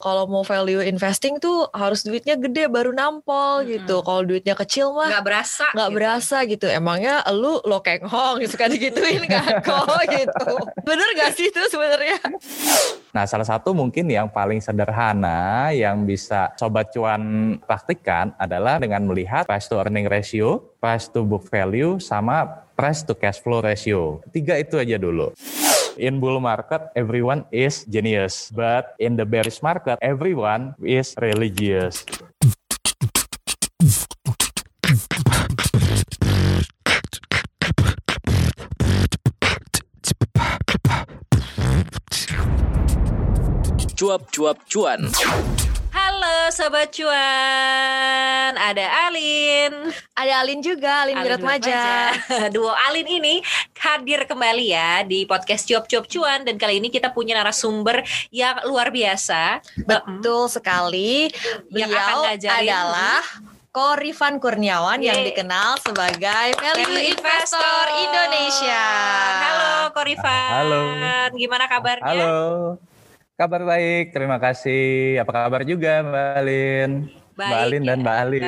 kalau mau value investing tuh harus duitnya gede baru nampol Mm-mm. gitu. Kalau duitnya kecil mah nggak berasa nggak gitu. berasa gitu. Emangnya lu lo kenghong suka digituin kan kok gitu. Bener gak sih itu sebenarnya? Nah, salah satu mungkin yang paling sederhana yang bisa sobat cuan praktikkan adalah dengan melihat price to earning ratio, price to book value, sama price to cash flow ratio. Tiga itu aja dulu. In bull market, everyone is genius. But in the bearish market, everyone is religious. Cuap-cuap cuan. Halo sobat cuan ada Alin Ada Alin juga, Alin, Wirat Maja. Duo Alin ini hadir kembali ya di podcast Cuap-Cuap Cuan dan kali ini kita punya narasumber yang luar biasa. Betul sekali. Yang Beliau akan ngajarin. adalah Korifan Kurniawan yang Yeay. dikenal sebagai Value Value Investor Indonesia. Halo Korifan. Halo. Gimana kabarnya? Halo. Kabar baik, terima kasih. Apa kabar juga Mbak Alin? Mbak Baik, Alin ya. dan Mbak Ali.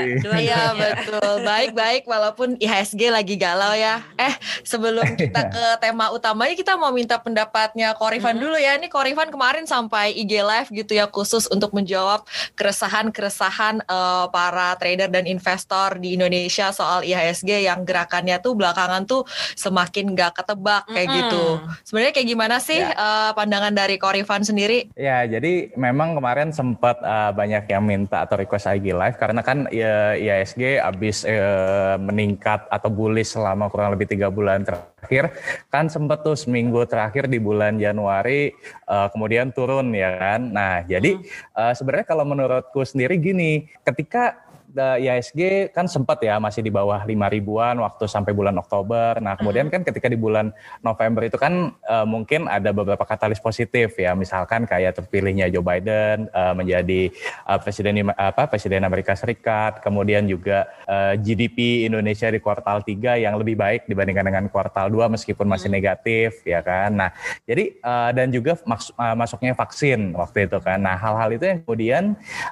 Iya betul, baik-baik walaupun IHSG lagi galau ya. Eh sebelum kita ke tema utamanya kita mau minta pendapatnya Korifan Mhm. dulu ya. Ini Korifan kemarin sampai IG live gitu ya khusus untuk menjawab keresahan-keresahan eh, para trader dan investor di Indonesia soal IHSG yang gerakannya tuh belakangan tuh semakin gak ketebak kayak Mm-mm. gitu. Sebenarnya kayak gimana sih Ya. eh, pandangan dari Korifan sendiri? Ya, jadi memang kemarin sempat uh, banyak yang minta atau request IG live karena kan ya, IISG habis eh, meningkat atau bullish selama kurang lebih tiga bulan terakhir kan sempat tuh seminggu terakhir di bulan Januari eh, kemudian turun ya kan. Nah, jadi eh, sebenarnya kalau menurutku sendiri gini, ketika IISG kan sempat ya masih di bawah 5 ribuan waktu sampai bulan Oktober. Nah, kemudian kan ketika di bulan November itu kan eh, mungkin ada beberapa katalis positif ya, misalkan kayak terpilihnya Joe Biden eh, menjadi eh, presiden apa presiden Amerika Serikat, kemudian juga eh, GDP Indonesia di kuartal 3 yang lebih baik dibandingkan dengan kuartal 2 meskipun masih negatif ya kan. Nah, jadi eh, dan juga maks- masuknya vaksin waktu itu kan. Nah, hal-hal itu yang kemudian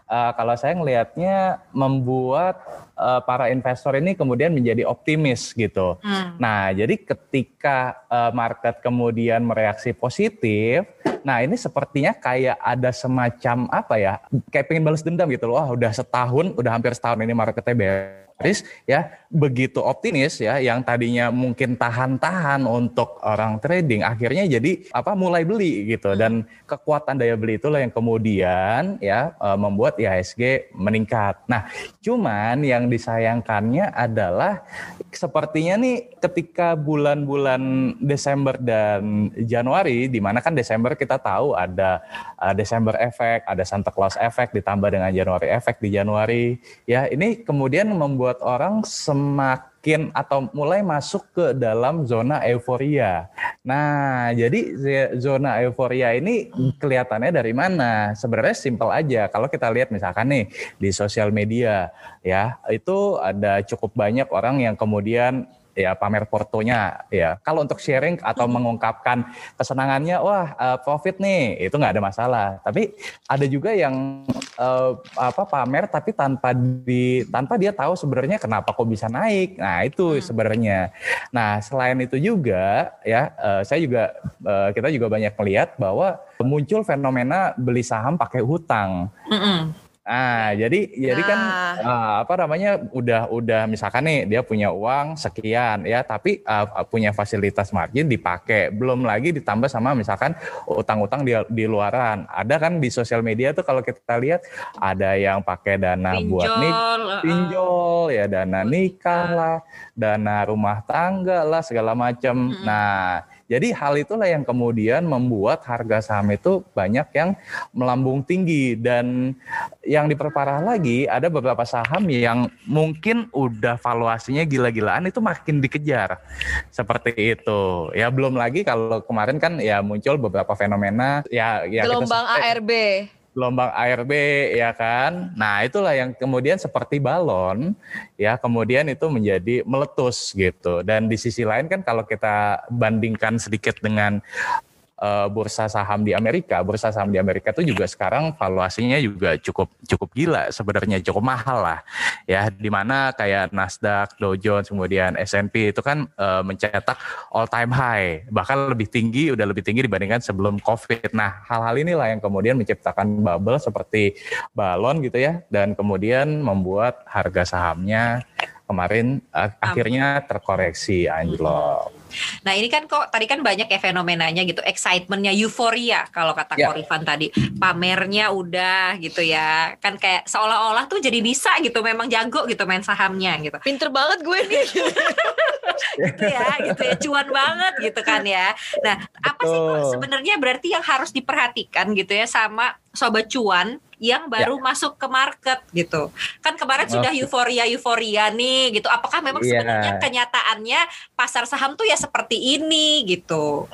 eh, kalau saya ngelihatnya membuat eh, para investor ini kemudian menjadi optimis gitu. Hmm. Nah, jadi ketika eh, market kemudian mereaksi positif, nah ini sepertinya kayak ada semacam apa ya, kayak pengen balas dendam gitu loh. Wah, udah setahun, udah hampir setahun ini marketnya bearish ya, begitu optimis ya, yang tadinya mungkin tahan-tahan untuk orang trading, akhirnya jadi apa mulai beli gitu dan kekuatan daya beli itulah yang kemudian ya eh, membuat IHSG meningkat. Nah, cuman yang disayangkannya adalah sepertinya nih ketika bulan-bulan Desember dan Januari di mana kan Desember kita tahu ada uh, Desember efek, ada Santa Claus efek ditambah dengan Januari efek di Januari. Ya, ini kemudian membuat orang semakin atau mulai masuk ke dalam zona euforia. Nah, jadi zona euforia ini kelihatannya dari mana? Sebenarnya simpel aja. Kalau kita lihat misalkan nih di sosial media ya, itu ada cukup banyak orang yang kemudian ya pamer portonya ya. Kalau untuk sharing atau mengungkapkan kesenangannya wah eh, profit nih itu nggak ada masalah. Tapi ada juga yang eh, apa pamer tapi tanpa di tanpa dia tahu sebenarnya kenapa kok bisa naik. Nah itu sebenarnya. Nah selain itu juga ya eh, saya juga eh, kita juga banyak melihat bahwa muncul fenomena beli saham pakai hutang. Mm-mm. Nah, jadi jadi kan Nah. uh, apa namanya udah udah misalkan nih dia punya uang sekian ya, tapi uh, punya fasilitas margin dipakai, belum lagi ditambah sama misalkan utang-utang di di luaran. Ada kan di sosial media tuh kalau kita lihat ada yang pakai dana buat nik Pinjol, pinjol ya dana nikah lah, dana rumah tangga lah segala macam. Nah, jadi hal itulah yang kemudian membuat harga saham itu banyak yang melambung tinggi. Dan yang diperparah lagi ada beberapa saham yang mungkin udah valuasinya gila-gilaan itu makin dikejar. Seperti itu. Ya belum lagi kalau kemarin kan ya muncul beberapa fenomena ya ya kita Gelombang sebut- ARB. Gelombang ARB ya kan. Nah, itulah yang kemudian seperti balon ya, kemudian itu menjadi meletus gitu. Dan di sisi lain kan kalau kita bandingkan sedikit dengan uh, bursa saham di Amerika, bursa saham di Amerika itu juga sekarang valuasinya juga cukup cukup gila. Sebenarnya cukup mahal lah. Ya di mana kayak Nasdaq, Dow Jones, kemudian S&P itu kan uh, mencetak all time high. Bahkan lebih tinggi udah lebih tinggi dibandingkan sebelum Covid. Nah hal-hal inilah yang kemudian menciptakan bubble seperti balon gitu ya. Dan kemudian membuat harga sahamnya kemarin uh, akhirnya terkoreksi anjlok. Nah ini kan kok tadi kan banyak ya fenomenanya gitu, excitementnya, euforia kalau kata yeah. Korifan tadi, pamernya udah gitu ya, kan kayak seolah-olah tuh jadi bisa gitu, memang jago gitu main sahamnya gitu. Pinter banget gue nih. gitu ya, gitu ya, cuan banget gitu kan ya. Nah apa Betul. sih kok sebenarnya berarti yang harus diperhatikan gitu ya sama sobat cuan yang baru ya. masuk ke market gitu. Kan kemarin oh. sudah euforia euforia nih gitu. Apakah memang yeah. sebenarnya kenyataannya pasar saham tuh ya seperti ini gitu?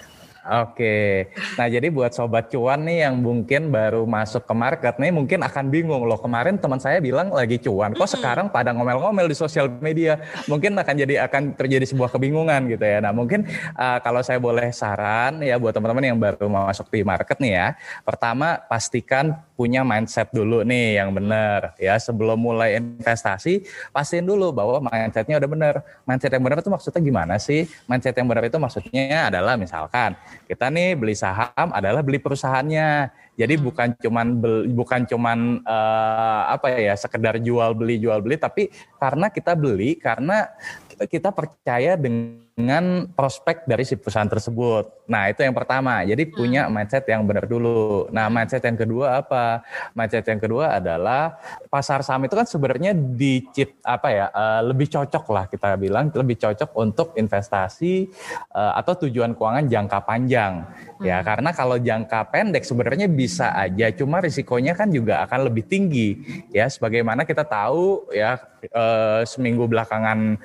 Oke, nah jadi buat sobat cuan nih yang mungkin baru masuk ke market nih mungkin akan bingung loh kemarin teman saya bilang lagi cuan, kok sekarang pada ngomel-ngomel di sosial media, mungkin akan jadi akan terjadi sebuah kebingungan gitu ya. Nah mungkin uh, kalau saya boleh saran ya buat teman-teman yang baru masuk di market nih ya, pertama pastikan punya mindset dulu nih yang benar ya sebelum mulai investasi pastiin dulu bahwa mindsetnya udah benar. Mindset yang benar itu maksudnya gimana sih? Mindset yang benar itu maksudnya adalah misalkan kita nih beli saham adalah beli perusahaannya. Jadi hmm. bukan cuman beli, bukan cuman uh, apa ya sekedar jual beli jual beli tapi karena kita beli karena kita percaya dengan prospek dari si perusahaan tersebut. Nah, itu yang pertama. Jadi punya hmm. mindset yang benar dulu. Nah, mindset yang kedua apa? Mindset yang kedua adalah pasar saham itu kan sebenarnya dicip apa ya? Uh, lebih cocok lah kita bilang lebih cocok untuk investasi uh, atau tujuan keuangan jangka panjang. Ya, hmm. karena kalau jangka pendek sebenarnya bisa aja cuma risikonya kan juga akan lebih tinggi. Ya, sebagaimana kita tahu ya uh, seminggu belakangan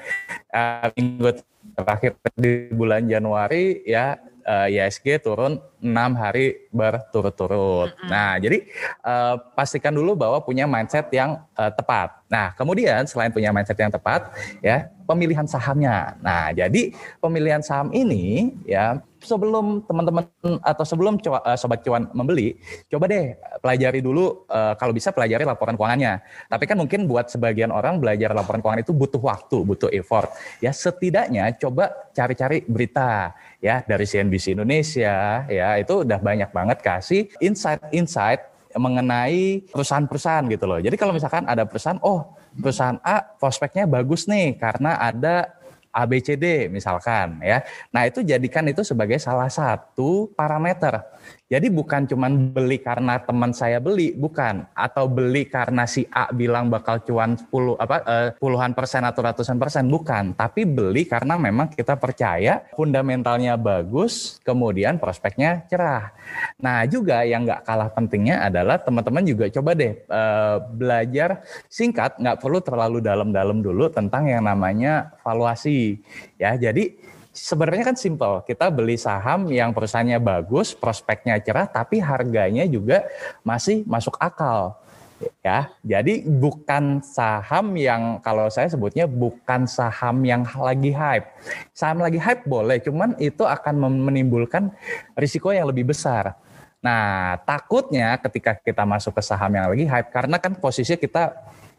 uh, minggu terakhir di bulan Januari ya uh, ISG turun enam hari berturut-turut. Mm-hmm. Nah, jadi uh, pastikan dulu bahwa punya mindset yang uh, tepat. Nah, kemudian selain punya mindset yang tepat, ya pemilihan sahamnya. Nah, jadi pemilihan saham ini ya sebelum teman-teman atau sebelum uh, sobat cuan membeli, coba deh pelajari dulu uh, kalau bisa pelajari laporan keuangannya. Tapi kan mungkin buat sebagian orang belajar laporan keuangan itu butuh waktu, butuh effort. Ya setidaknya coba cari-cari berita ya dari CNBC Indonesia ya itu udah banyak banget kasih insight-insight mengenai perusahaan-perusahaan gitu loh. Jadi kalau misalkan ada perusahaan, oh perusahaan A prospeknya bagus nih karena ada ABCD misalkan ya. Nah, itu jadikan itu sebagai salah satu parameter jadi bukan cuma beli karena teman saya beli, bukan. Atau beli karena si A bilang bakal cuan 10 apa uh, puluhan persen atau ratusan persen, bukan. Tapi beli karena memang kita percaya fundamentalnya bagus, kemudian prospeknya cerah. Nah juga yang nggak kalah pentingnya adalah teman-teman juga coba deh uh, belajar singkat, nggak perlu terlalu dalam-dalam dulu tentang yang namanya valuasi. Ya, jadi sebenarnya kan simple. Kita beli saham yang perusahaannya bagus, prospeknya cerah, tapi harganya juga masih masuk akal. Ya, jadi bukan saham yang kalau saya sebutnya bukan saham yang lagi hype. Saham lagi hype boleh, cuman itu akan menimbulkan risiko yang lebih besar. Nah, takutnya ketika kita masuk ke saham yang lagi hype, karena kan posisinya kita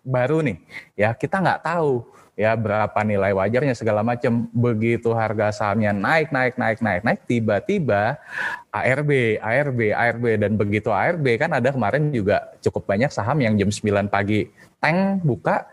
baru nih, ya kita nggak tahu ya berapa nilai wajarnya segala macam begitu harga sahamnya naik naik naik naik naik tiba-tiba ARB ARB ARB dan begitu ARB kan ada kemarin juga cukup banyak saham yang jam 9 pagi tank buka.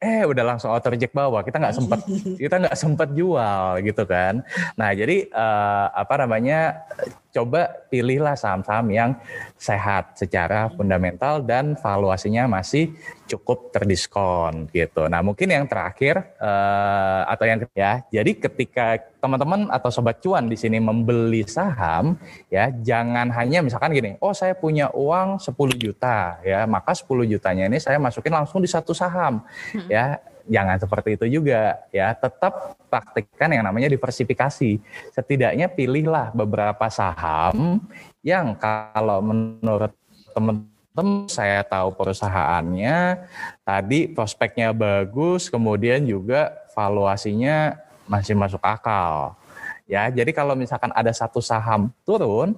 Eh udah langsung auto reject bawah. Kita nggak sempat kita nggak sempat jual gitu kan. Nah jadi uh, apa namanya coba pilihlah saham-saham yang sehat secara fundamental dan valuasinya masih cukup terdiskon gitu. Nah mungkin yang terakhir uh, atau yang ya, jadi ketika teman-teman atau sobat cuan di sini membeli saham ya jangan hanya misalkan gini, oh saya punya uang 10 juta ya, maka 10 jutanya ini saya masukin langsung di satu saham hmm. ya jangan seperti itu juga ya. Tetap praktikkan yang namanya diversifikasi. Setidaknya pilihlah beberapa saham yang kalau menurut teman-teman saya tahu perusahaannya tadi prospeknya bagus, kemudian juga valuasinya masih masuk akal. Ya, jadi kalau misalkan ada satu saham turun,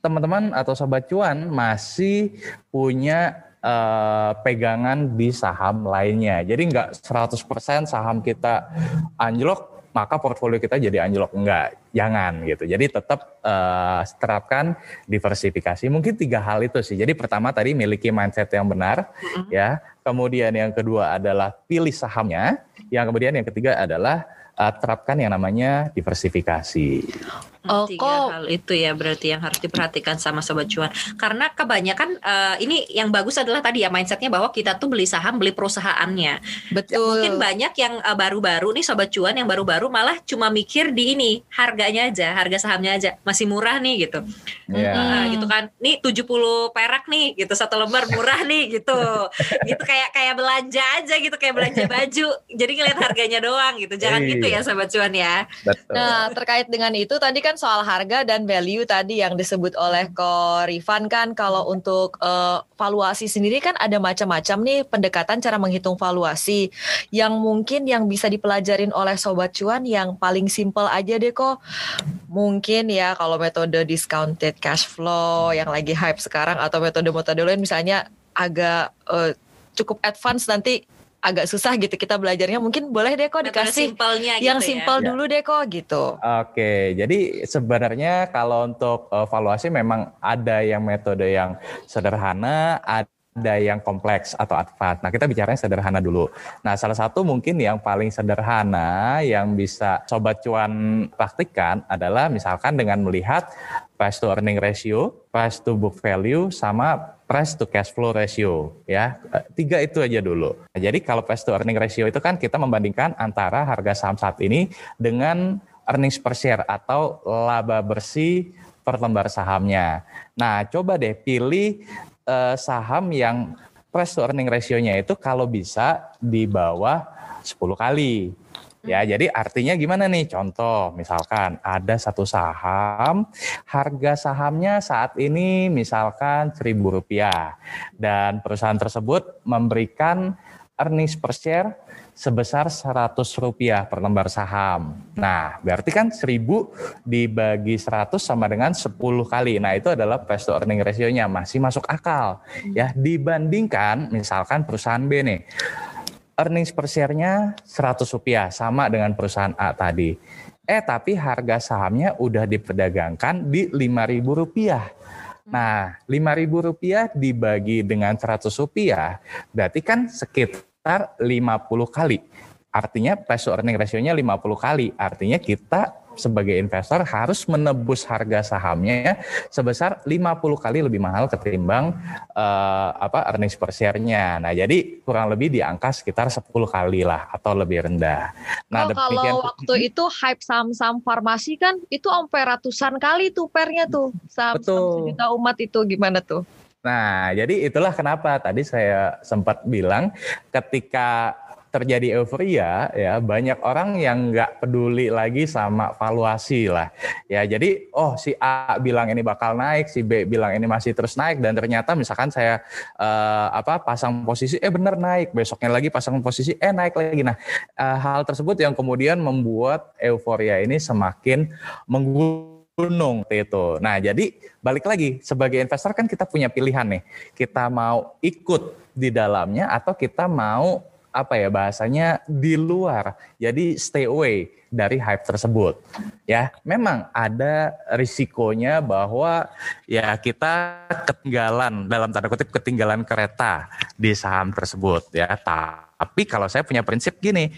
teman-teman atau sobat cuan masih punya uh, pegangan di saham lainnya. Jadi nggak 100% saham kita anjlok maka portfolio kita jadi anjlok. Enggak jangan gitu. Jadi tetap uh, terapkan diversifikasi. Mungkin tiga hal itu sih. Jadi pertama tadi miliki mindset yang benar mm-hmm. ya. Kemudian yang kedua adalah pilih sahamnya. Yang kemudian yang ketiga adalah uh, terapkan yang namanya diversifikasi Oh, Tiga kok. hal itu ya berarti yang harus diperhatikan sama sobat cuan. Karena kebanyakan uh, ini yang bagus adalah tadi ya mindsetnya bahwa kita tuh beli saham beli perusahaannya. Betul. Mungkin banyak yang uh, baru-baru nih sobat cuan yang baru-baru malah cuma mikir di ini harganya aja, harga sahamnya aja masih murah nih gitu. Yeah. Uh, gitu kan. Nih 70 perak nih gitu satu lembar murah nih gitu. gitu kayak kayak belanja aja gitu kayak belanja baju. Jadi ngeliat harganya doang gitu. Jangan gitu ya sobat cuan ya. Betul. Nah, terkait dengan itu tadi kan kan soal harga dan value tadi yang disebut oleh Ko Rifan kan kalau untuk uh, valuasi sendiri kan ada macam-macam nih pendekatan cara menghitung valuasi. Yang mungkin yang bisa dipelajarin oleh sobat cuan yang paling simple aja deh kok mungkin ya kalau metode discounted cash flow yang lagi hype sekarang atau metode-metode lain misalnya agak uh, cukup advance nanti agak susah gitu kita belajarnya mungkin boleh deh kok dikasih simpelnya yang gitu simpel ya. dulu deh kok gitu. Oke, jadi sebenarnya kalau untuk uh, valuasi memang ada yang metode yang sederhana, ada yang kompleks atau advance. Nah, kita bicaranya sederhana dulu. Nah, salah satu mungkin yang paling sederhana yang bisa sobat cuan praktikkan adalah misalkan dengan melihat price to earning ratio, price to book value, sama price to cash flow ratio ya tiga itu aja dulu nah, jadi kalau price to earning ratio itu kan kita membandingkan antara harga saham saat ini dengan earnings per share atau laba bersih per lembar sahamnya nah coba deh pilih uh, saham yang price to earning ratio-nya itu kalau bisa di bawah 10 kali Ya, jadi artinya gimana nih? Contoh, misalkan ada satu saham, harga sahamnya saat ini misalkan seribu rupiah dan perusahaan tersebut memberikan earnings per share sebesar 100 rupiah per lembar saham. Nah, berarti kan 1000 dibagi 100 sama dengan 10 kali. Nah, itu adalah price to earning ratio-nya masih masuk akal. Ya, dibandingkan misalkan perusahaan B nih earnings per share-nya 100 rupiah sama dengan perusahaan A tadi. Eh tapi harga sahamnya udah diperdagangkan di 5.000 rupiah. Nah, 5.000 rupiah dibagi dengan 100 rupiah, berarti kan sekitar 50 kali. Artinya price to earning ratio-nya 50 kali. Artinya kita sebagai investor harus menebus harga sahamnya sebesar 50 kali lebih mahal ketimbang uh, apa earnings per share-nya. Nah, jadi kurang lebih di angka sekitar 10 kali lah atau lebih rendah. Nah, oh, kalau waktu itu hype saham-saham farmasi kan itu sampai ratusan kali tuh pernya tuh. Saham, saham sejuta umat itu gimana tuh? Nah, jadi itulah kenapa tadi saya sempat bilang ketika terjadi euforia ya banyak orang yang nggak peduli lagi sama valuasi lah. Ya jadi oh si A bilang ini bakal naik si B bilang ini masih terus naik dan ternyata misalkan saya uh, apa pasang posisi eh bener naik besoknya lagi pasang posisi eh naik lagi. Nah uh, hal tersebut yang kemudian membuat euforia ini semakin menggunung itu. Nah, jadi balik lagi sebagai investor kan kita punya pilihan nih. Kita mau ikut di dalamnya atau kita mau apa ya bahasanya di luar. Jadi stay away dari hype tersebut. Ya, memang ada risikonya bahwa ya kita ketinggalan dalam tanda kutip ketinggalan kereta di saham tersebut ya. Tapi kalau saya punya prinsip gini,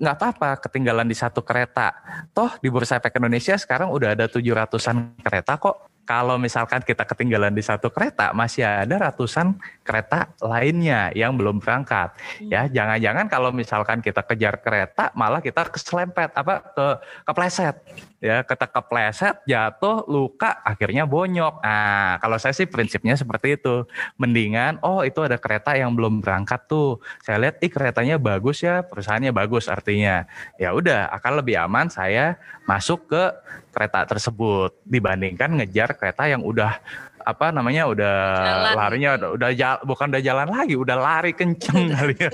nggak apa-apa ketinggalan di satu kereta. Toh di Bursa Efek Indonesia sekarang udah ada 700-an kereta kok kalau misalkan kita ketinggalan di satu kereta, masih ada ratusan kereta lainnya yang belum berangkat. Hmm. Ya, jangan-jangan kalau misalkan kita kejar kereta, malah kita keselempet apa ke kepleset. Ya, kita kepleset, jatuh, luka, akhirnya bonyok. Nah, kalau saya sih prinsipnya seperti itu. Mendingan, oh itu ada kereta yang belum berangkat tuh. Saya lihat, ih keretanya bagus ya, perusahaannya bagus artinya. Ya udah, akan lebih aman saya masuk ke kereta tersebut dibandingkan ngejar kereta yang udah apa namanya udah jalan. larinya udah, udah jala, bukan udah jalan lagi, udah lari kenceng kali ya.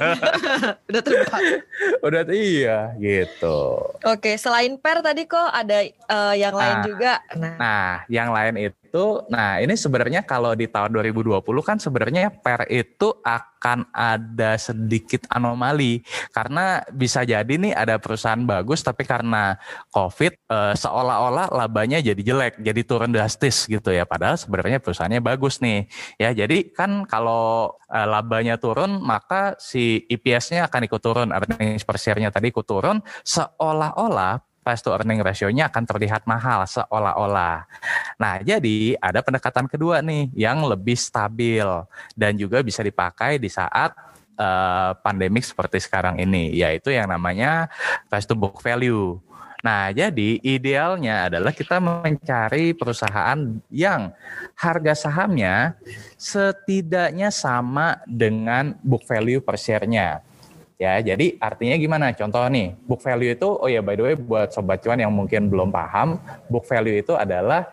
udah terbang. udah iya gitu. Oke, selain per tadi kok ada uh, yang lain nah, juga. Nah. nah, yang lain itu itu, nah ini sebenarnya kalau di tahun 2020 kan sebenarnya per itu akan ada sedikit anomali karena bisa jadi nih ada perusahaan bagus tapi karena COVID eh, seolah-olah labanya jadi jelek, jadi turun drastis gitu ya. Padahal sebenarnya perusahaannya bagus nih. Ya, jadi kan kalau eh, labanya turun maka si EPS-nya akan ikut turun, earnings per share-nya tadi ikut turun seolah-olah price to earning ratio-nya akan terlihat mahal seolah-olah. Nah, jadi ada pendekatan kedua nih yang lebih stabil dan juga bisa dipakai di saat uh, pandemik seperti sekarang ini, yaitu yang namanya price to book value. Nah, jadi idealnya adalah kita mencari perusahaan yang harga sahamnya setidaknya sama dengan book value per share-nya. Ya, jadi artinya gimana? Contoh nih, book value itu, oh ya by the way buat sobat cuan yang mungkin belum paham, book value itu adalah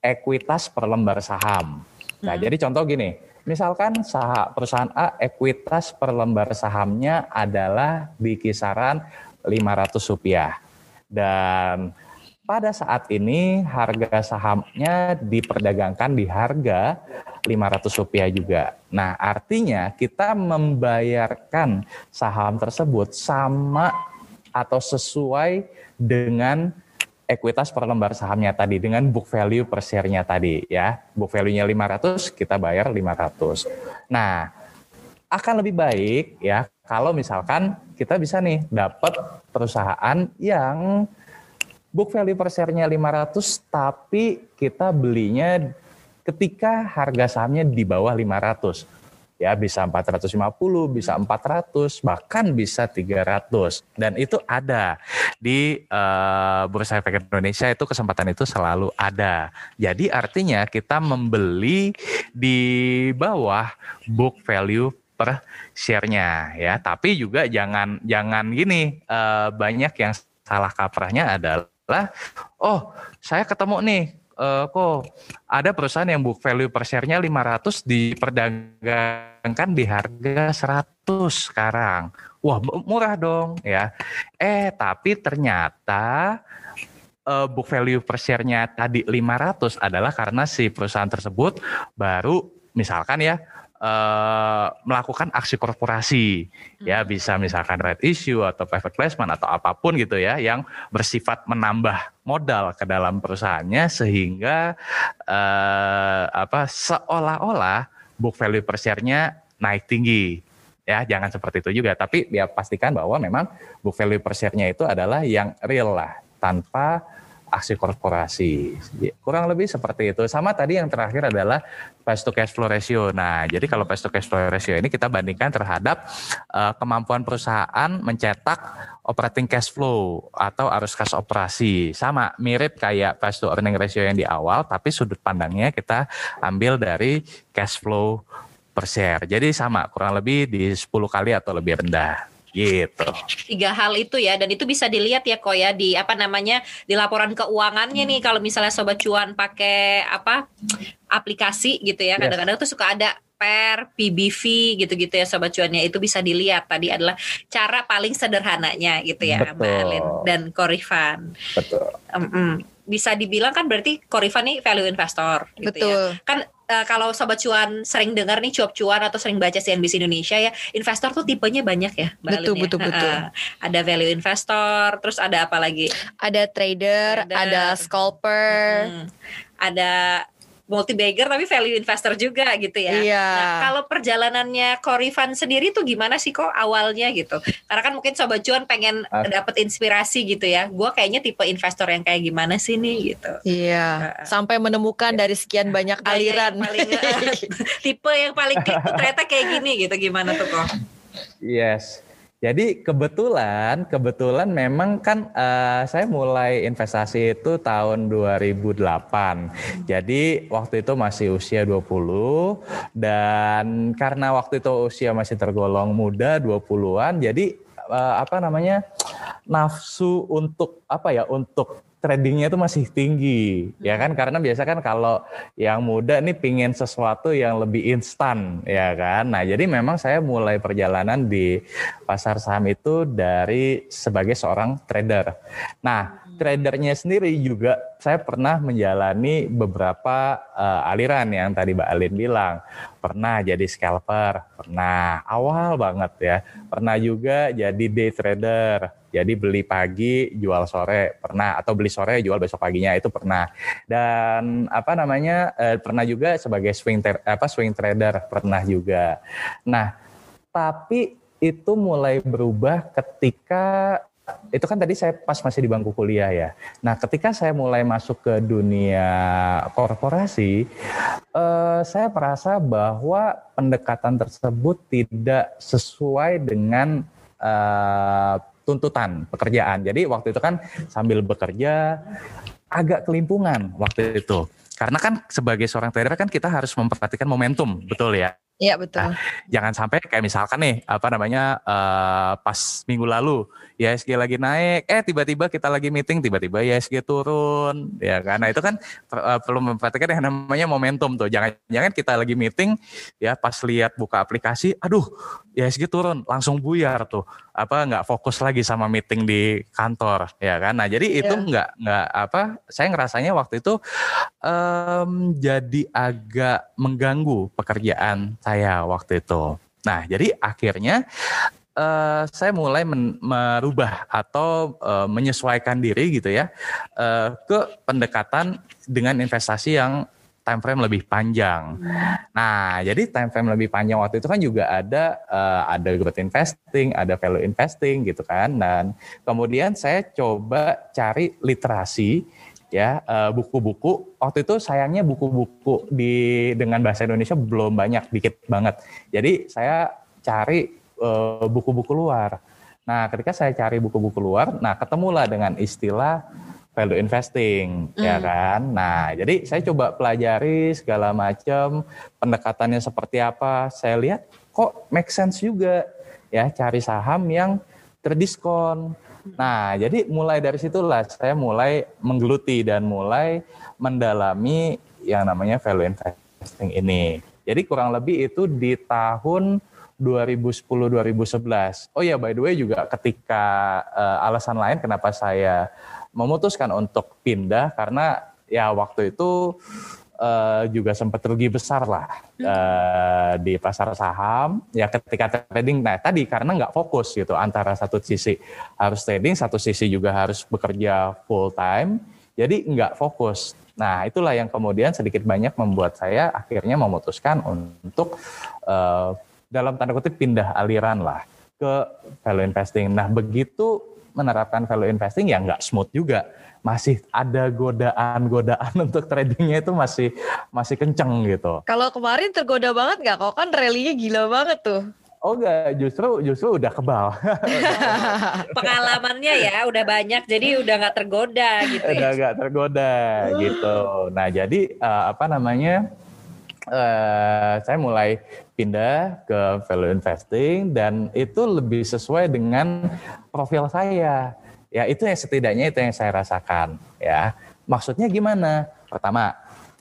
ekuitas per lembar saham. Nah, hmm. jadi contoh gini, misalkan saham, perusahaan A ekuitas per lembar sahamnya adalah di kisaran 500 rupiah. Dan pada saat ini harga sahamnya diperdagangkan di harga 500 rupiah juga. Nah, artinya kita membayarkan saham tersebut sama atau sesuai dengan ekuitas per lembar sahamnya tadi dengan book value per share-nya tadi ya. Book value-nya 500, kita bayar 500. Nah, akan lebih baik ya kalau misalkan kita bisa nih dapat perusahaan yang book value per share-nya 500 tapi kita belinya ketika harga sahamnya di bawah 500 ya bisa 450, bisa 400, bahkan bisa 300. Dan itu ada di uh, Bursa Efek Indonesia itu kesempatan itu selalu ada. Jadi artinya kita membeli di bawah book value per share-nya ya. Tapi juga jangan jangan gini uh, banyak yang salah kaprahnya adalah oh, saya ketemu nih uh, kok ada perusahaan yang book value per share-nya 500 diperdagangkan di harga 100 sekarang. Wah, murah dong ya. Eh, tapi ternyata uh, book value per share-nya tadi 500 adalah karena si perusahaan tersebut baru misalkan ya uh, melakukan aksi korporasi. Hmm. ya bisa misalkan red issue atau private placement atau apa pun gitu ya yang bersifat menambah modal ke dalam perusahaannya sehingga uh, apa seolah-olah book value per share-nya naik tinggi. Ya jangan seperti itu juga. Tapi ya pastikan bahwa memang book value per share-nya itu adalah yang real lah tanpa aksi korporasi. Kurang lebih seperti itu. Sama tadi yang terakhir adalah price to cash flow ratio. Nah, jadi kalau price to cash flow ratio ini kita bandingkan terhadap uh, kemampuan perusahaan mencetak operating cash flow atau arus kas operasi. Sama, mirip kayak price to earning ratio yang di awal, tapi sudut pandangnya kita ambil dari cash flow per share. Jadi sama, kurang lebih di 10 kali atau lebih rendah. Gitu. Tiga hal itu ya dan itu bisa dilihat ya kok ya di apa namanya di laporan keuangannya nih kalau misalnya sobat cuan pakai apa aplikasi gitu ya kadang-kadang yes. tuh suka ada per PBV gitu-gitu ya sobat cuannya itu bisa dilihat tadi adalah cara paling sederhananya gitu ya Betul. Mbak Alin dan Korifan. Betul. Um, um, bisa dibilang kan berarti Korifan nih value investor gitu ya. Betul. ya. Kan uh, kalau sobat cuan sering dengar nih cuap cuan atau sering baca CNBC Indonesia ya, investor tuh tipenya banyak ya, Mbak Betul, Alin, betul, ya. betul. Uh, ada value investor, terus ada apa lagi? Ada trader, trader. ada scalper, hmm, ada multi bagger tapi value investor juga gitu ya. Iya. Nah, kalau perjalanannya Korifan sendiri tuh gimana sih kok awalnya gitu? Karena kan mungkin sobat cuan pengen uh. dapet inspirasi gitu ya. Gua kayaknya tipe investor yang kayak gimana sih nih gitu. Iya. Uh. Sampai menemukan dari sekian banyak, aliran. Yang paling, tipe yang paling klik tuh ternyata kayak gini gitu. Gimana tuh kok? Yes. Jadi kebetulan, kebetulan memang kan uh, saya mulai investasi itu tahun 2008. Jadi waktu itu masih usia 20 dan karena waktu itu usia masih tergolong muda 20-an, jadi uh, apa namanya? nafsu untuk apa ya untuk tradingnya itu masih tinggi ya kan? Karena biasa kan kalau yang muda nih pingin sesuatu yang lebih instan ya kan? Nah jadi memang saya mulai perjalanan di pasar saham itu dari sebagai seorang trader. Nah tradernya sendiri juga saya pernah menjalani beberapa uh, aliran yang tadi Mbak Alin bilang. Pernah jadi scalper pernah. Awal banget ya. Pernah juga jadi day trader jadi beli pagi, jual sore pernah atau beli sore jual besok paginya itu pernah. Dan apa namanya eh, pernah juga sebagai swing ter, apa swing trader pernah juga. Nah, tapi itu mulai berubah ketika itu kan tadi saya pas masih di bangku kuliah ya. Nah, ketika saya mulai masuk ke dunia korporasi, eh, saya merasa bahwa pendekatan tersebut tidak sesuai dengan eh, tuntutan pekerjaan. Jadi waktu itu kan sambil bekerja agak kelimpungan waktu itu. Karena kan sebagai seorang trader kan kita harus memperhatikan momentum, betul ya? Iya betul. Nah, jangan sampai kayak misalkan nih apa namanya uh, pas minggu lalu ISG lagi naik, eh tiba-tiba kita lagi meeting, tiba-tiba ISG turun, ya karena itu kan uh, perlu memperhatikan yang namanya momentum tuh. Jangan-jangan kita lagi meeting, ya pas lihat buka aplikasi, aduh ISG turun, langsung buyar tuh, apa nggak fokus lagi sama meeting di kantor, ya kan? Nah jadi itu yeah. nggak nggak apa, saya ngerasanya waktu itu um, jadi agak mengganggu pekerjaan saya waktu itu. Nah jadi akhirnya uh, saya mulai men, merubah atau uh, menyesuaikan diri gitu ya uh, ke pendekatan dengan investasi yang time frame lebih panjang. Nah, jadi time frame lebih panjang waktu itu kan juga ada uh, ada growth investing, ada value investing gitu kan. Dan kemudian saya coba cari literasi ya buku-buku. Uh, waktu itu sayangnya buku-buku di dengan bahasa Indonesia belum banyak, dikit banget. Jadi saya cari Eh, buku-buku luar. Nah, ketika saya cari buku-buku luar, nah ketemulah dengan istilah value investing, mm. ya kan. Nah, jadi saya coba pelajari segala macam pendekatannya seperti apa. Saya lihat kok make sense juga ya cari saham yang terdiskon. Nah, jadi mulai dari situlah saya mulai menggeluti dan mulai mendalami yang namanya value investing ini. Jadi kurang lebih itu di tahun 2010-2011. Oh ya, by the way juga ketika uh, alasan lain kenapa saya memutuskan untuk pindah karena ya waktu itu uh, juga sempat rugi besar lah uh, di pasar saham. Ya ketika trading, nah tadi karena nggak fokus gitu antara satu sisi harus trading, satu sisi juga harus bekerja full time, jadi nggak fokus. Nah itulah yang kemudian sedikit banyak membuat saya akhirnya memutuskan untuk uh, dalam tanda kutip pindah aliran lah ke value investing. Nah begitu menerapkan value investing ya nggak smooth juga. Masih ada godaan-godaan untuk tradingnya itu masih masih kenceng gitu. Kalau kemarin tergoda banget nggak? Kok kan rally-nya gila banget tuh. Oh enggak, justru justru udah kebal. Pengalamannya ya udah banyak, jadi udah nggak tergoda gitu. Ya. Udah nggak tergoda gitu. Nah jadi uh, apa namanya? Uh, saya mulai pindah ke value investing dan itu lebih sesuai dengan profil saya. Ya itu yang setidaknya itu yang saya rasakan ya. Maksudnya gimana? Pertama,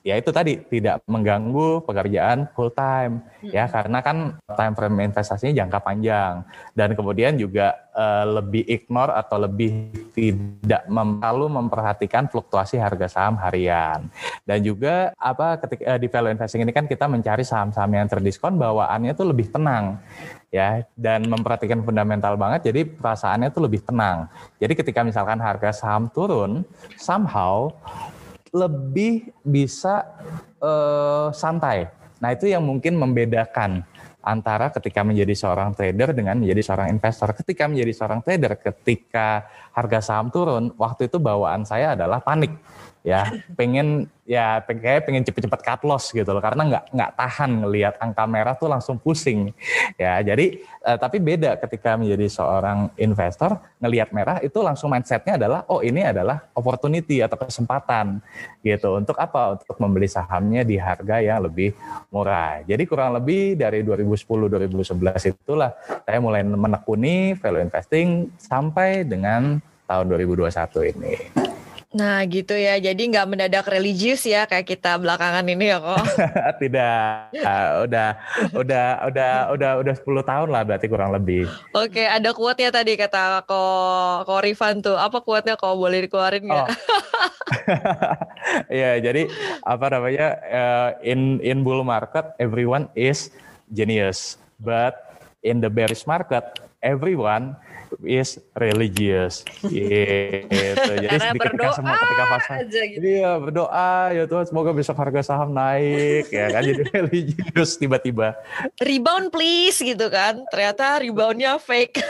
ya itu tadi tidak mengganggu pekerjaan full time ya. Karena kan time frame investasinya jangka panjang. Dan kemudian juga uh, lebih ignore atau lebih tidak mem selalu memperhatikan fluktuasi harga saham harian. Dan juga apa ketika uh, di value investing ini kan kita mencari saham-saham yang terdiskon bawaannya tuh lebih tenang ya. Dan memperhatikan fundamental banget jadi perasaannya tuh lebih tenang. Jadi ketika misalkan harga saham turun somehow lebih bisa uh, santai. Nah itu yang mungkin membedakan antara ketika menjadi seorang trader dengan menjadi seorang investor. Ketika menjadi seorang trader, ketika harga saham turun, waktu itu bawaan saya adalah panik ya pengen ya kayak pengen cepet-cepet cut loss gitu loh. Karena nggak nggak tahan ngelihat angka merah tuh langsung pusing. Ya jadi eh, tapi beda ketika menjadi seorang investor ngelihat merah itu langsung mindsetnya adalah oh ini adalah opportunity atau kesempatan gitu. Untuk apa? Untuk membeli sahamnya di harga yang lebih murah. Jadi kurang lebih dari 2010 2011 itulah saya mulai menekuni value investing sampai dengan tahun 2021 ini. Nah gitu ya, jadi nggak mendadak religius ya kayak kita belakangan ini ya kok? Tidak, uh, udah, udah, udah, udah, udah 10 tahun lah berarti kurang lebih. Oke, ada kuatnya tadi kata ko ko Rifan tuh. Apa kuatnya kok boleh dikeluarin nggak? Oh. ya, jadi apa namanya uh, in in bull market everyone is genius, but in the bearish market everyone is religious gitu. Jadi Karena sedikit berdoa semua ketika fase aja gitu. Iya, berdoa ya Tuhan semoga besok harga saham naik ya kan jadi religius tiba-tiba. Rebound please gitu kan. Ternyata reboundnya fake.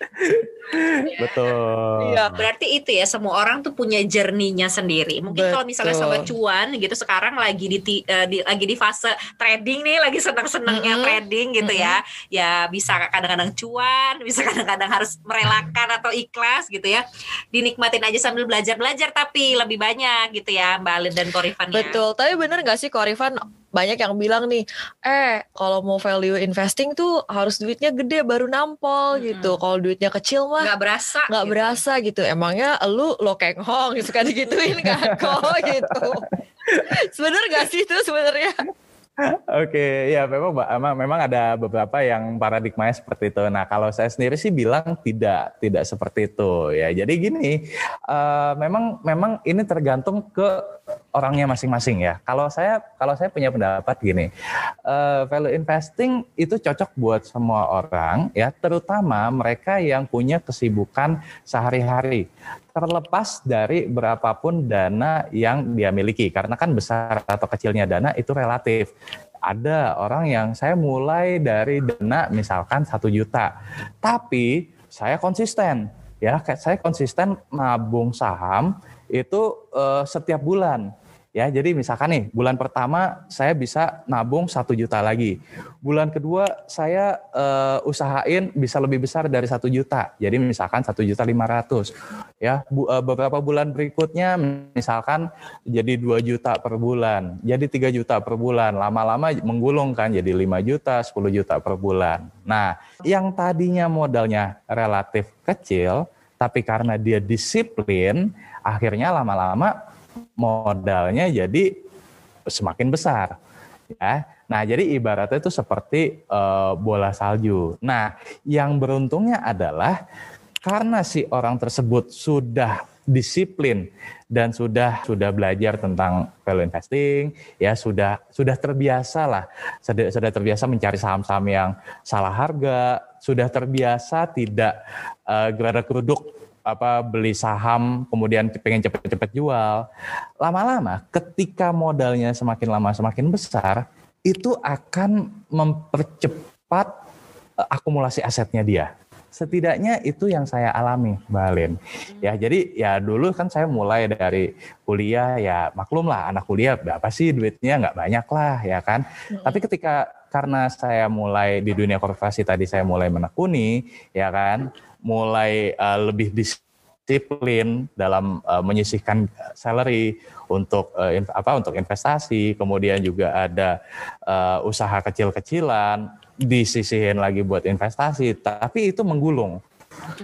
Betul. Iya. Berarti itu ya semua orang tuh punya jerninya sendiri. Mungkin kalau misalnya sobat cuan gitu sekarang lagi di, uh, di lagi di fase trading nih, lagi senang-senangnya mm -hmm. trading gitu mm -hmm. ya. Ya bisa kadang-kadang cuan, bisa kadang-kadang harus merelakan atau ikhlas gitu ya. Dinikmatin aja sambil belajar-belajar tapi lebih banyak gitu ya Mbak Alin dan Korifan ya. Betul. Tapi benar gak sih Korifan banyak yang bilang nih, eh kalau mau value investing tuh harus duitnya gede baru nampol hmm. gitu. Kalau duitnya kecil mah nggak berasa, nggak gitu. berasa gitu. Emangnya lu lo kenghong gitu kan digituin kan kok gitu. Sebenernya gak sih itu sebenarnya? Oke, ya memang memang memang ada beberapa yang paradigmanya seperti itu. Nah, kalau saya sendiri sih bilang tidak tidak seperti itu ya. Jadi gini, uh, memang memang ini tergantung ke orangnya masing-masing ya. Kalau saya kalau saya punya pendapat gini, uh, value investing itu cocok buat semua orang ya, terutama mereka yang punya kesibukan sehari-hari terlepas dari berapapun dana yang dia miliki. Karena kan besar atau kecilnya dana itu relatif. Ada orang yang saya mulai dari dana misalkan satu juta. Tapi saya konsisten ya. Saya konsisten nabung saham itu uh, setiap bulan Ya, jadi misalkan nih bulan pertama saya bisa nabung satu juta lagi. Bulan kedua saya uh, usahain bisa lebih besar dari satu juta. Jadi misalkan satu juta lima ratus. Ya, bu, uh, beberapa bulan berikutnya misalkan jadi dua juta per bulan, jadi tiga juta per bulan. Lama-lama menggulung kan jadi lima juta, sepuluh juta per bulan. Nah, yang tadinya modalnya relatif kecil, tapi karena dia disiplin, akhirnya lama-lama modalnya jadi semakin besar ya. Nah, jadi ibaratnya itu seperti uh, bola salju. Nah, yang beruntungnya adalah karena si orang tersebut sudah disiplin dan sudah sudah belajar tentang value investing, ya sudah sudah terbiasa lah, sudah, sudah terbiasa mencari saham-saham yang salah harga, sudah terbiasa tidak uh, gerada keruduk apa beli saham kemudian pengen cepet-cepet jual lama-lama ketika modalnya semakin lama semakin besar itu akan mempercepat eh, akumulasi asetnya dia setidaknya itu yang saya alami Mbak Alin. Ya, jadi ya dulu kan saya mulai dari kuliah ya maklum lah anak kuliah berapa sih duitnya nggak banyak lah ya kan. Hmm. Tapi ketika karena saya mulai di dunia korporasi tadi saya mulai menekuni ya kan? Mulai uh, lebih disiplin dalam uh, menyisihkan salary untuk uh, in, apa untuk investasi, kemudian juga ada uh, usaha kecil-kecilan disisihin lagi buat investasi, tapi itu menggulung.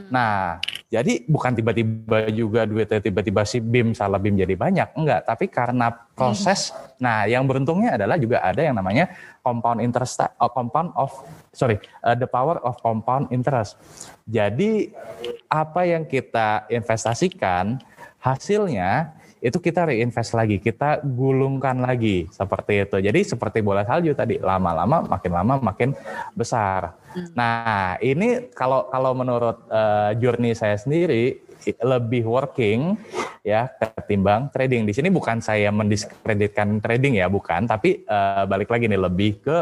Nah, jadi bukan tiba-tiba juga duitnya tiba-tiba si BIM salah BIM jadi banyak, enggak. Tapi karena proses, nah yang beruntungnya adalah juga ada yang namanya compound interest, uh, compound of, sorry, uh, the power of compound interest. Jadi apa yang kita investasikan, hasilnya itu kita reinvest lagi, kita gulungkan lagi seperti itu. Jadi seperti bola salju tadi, lama-lama makin lama makin besar. Hmm. Nah ini kalau kalau menurut uh, journey saya sendiri lebih working ya ketimbang trading. Di sini bukan saya mendiskreditkan trading ya, bukan. Tapi uh, balik lagi nih lebih ke